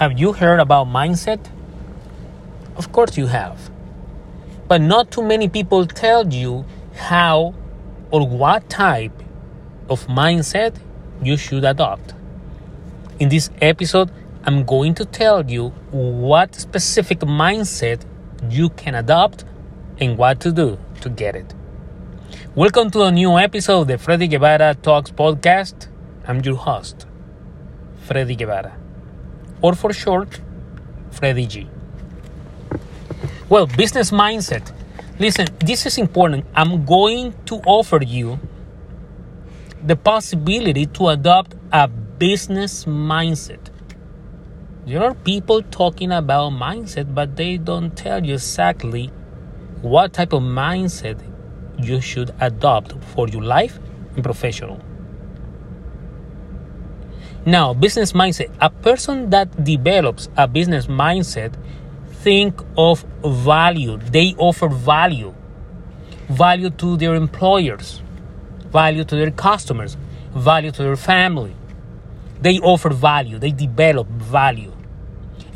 Have you heard about mindset? Of course you have. But not too many people tell you how or what type of mindset you should adopt. In this episode, I'm going to tell you what specific mindset you can adopt and what to do to get it. Welcome to a new episode of the Freddy Guevara Talks podcast. I'm your host, Freddy Guevara, or for short, Freddy G. Well, business mindset. Listen, this is important. I'm going to offer you the possibility to adopt a business mindset. There are people talking about mindset, but they don't tell you exactly what type of mindset you should adopt for your life and professional. Now, business mindset. A person that develops a business mindset think of value. They offer value. Value to their employers, value to their customers, value to their family. They offer value, they develop value.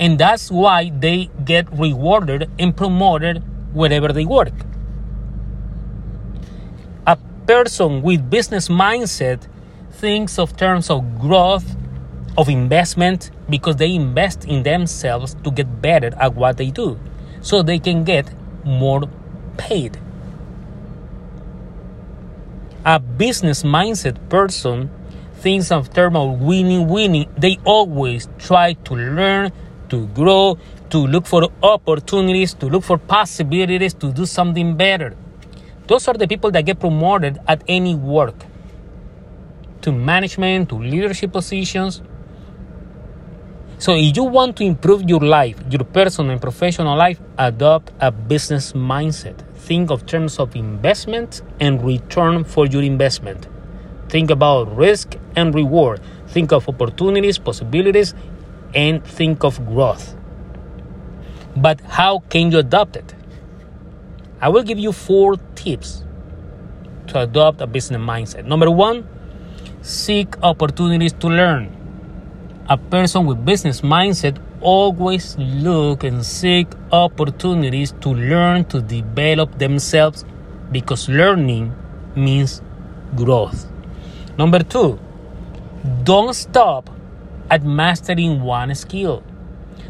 And that's why they get rewarded and promoted wherever they work. A person with business mindset thinks of terms of growth, of investment, because they invest in themselves to get better at what they do so they can get more paid. A business mindset person thinks of terms of winning, winning. They always try to learn, to grow, to look for opportunities, to look for possibilities to do something better. Those are the people that get promoted at any work to management, to leadership positions. So, if you want to improve your life, your personal and professional life, adopt a business mindset. Think of terms of investment and return for your investment. Think about risk and reward. Think of opportunities, possibilities, and think of growth. But how can you adopt it? I will give you four tips to adopt a business mindset. Number one, seek opportunities to learn. A person with business mindset always look and seek opportunities to learn to develop themselves because learning means growth. Number two, don't stop at mastering one skill.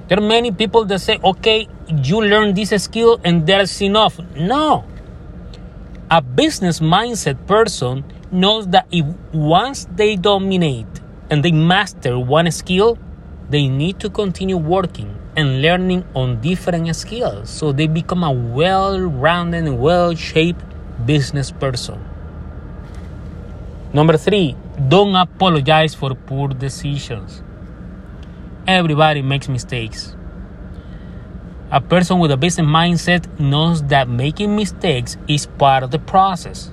There are many people that say, okay, you learn this skill and that's enough. No. A business mindset person knows that if once they dominate and they master one skill, they need to continue working and learning on different skills so they become a well rounded and well shaped business person. Number three, don't apologize for poor decisions. Everybody makes mistakes. A person with a business mindset knows that making mistakes is part of the process.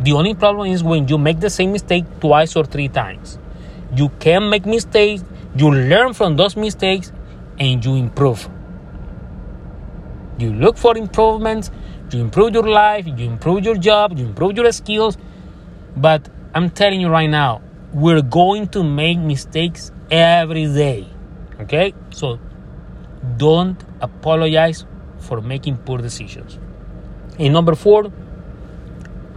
The only problem is when you make the same mistake twice or three times. You can make mistakes, you learn from those mistakes, and you improve. You look for improvements, you improve your life, you improve your job, you improve your skills. But I'm telling you right now, we're going to make mistakes every day. Okay? So don't apologize for making poor decisions. And number four,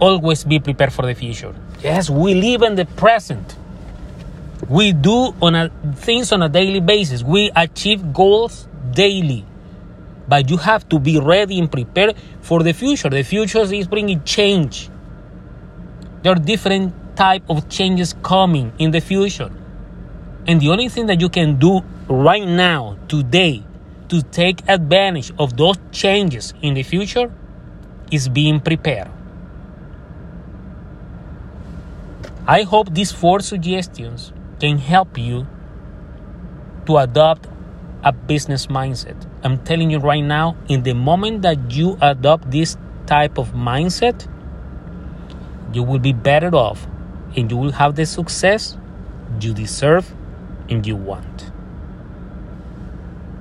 always be prepared for the future. Yes, we live in the present. We do on a, things on a daily basis. We achieve goals daily. But you have to be ready and prepared for the future. The future is bringing change. There are different type of changes coming in the future. And the only thing that you can do right now, today, to take advantage of those changes in the future is being prepared. I hope these four suggestions can help you to adopt a business mindset. I'm telling you right now, in the moment that you adopt this type of mindset, you will be better off and you will have the success you deserve and you want.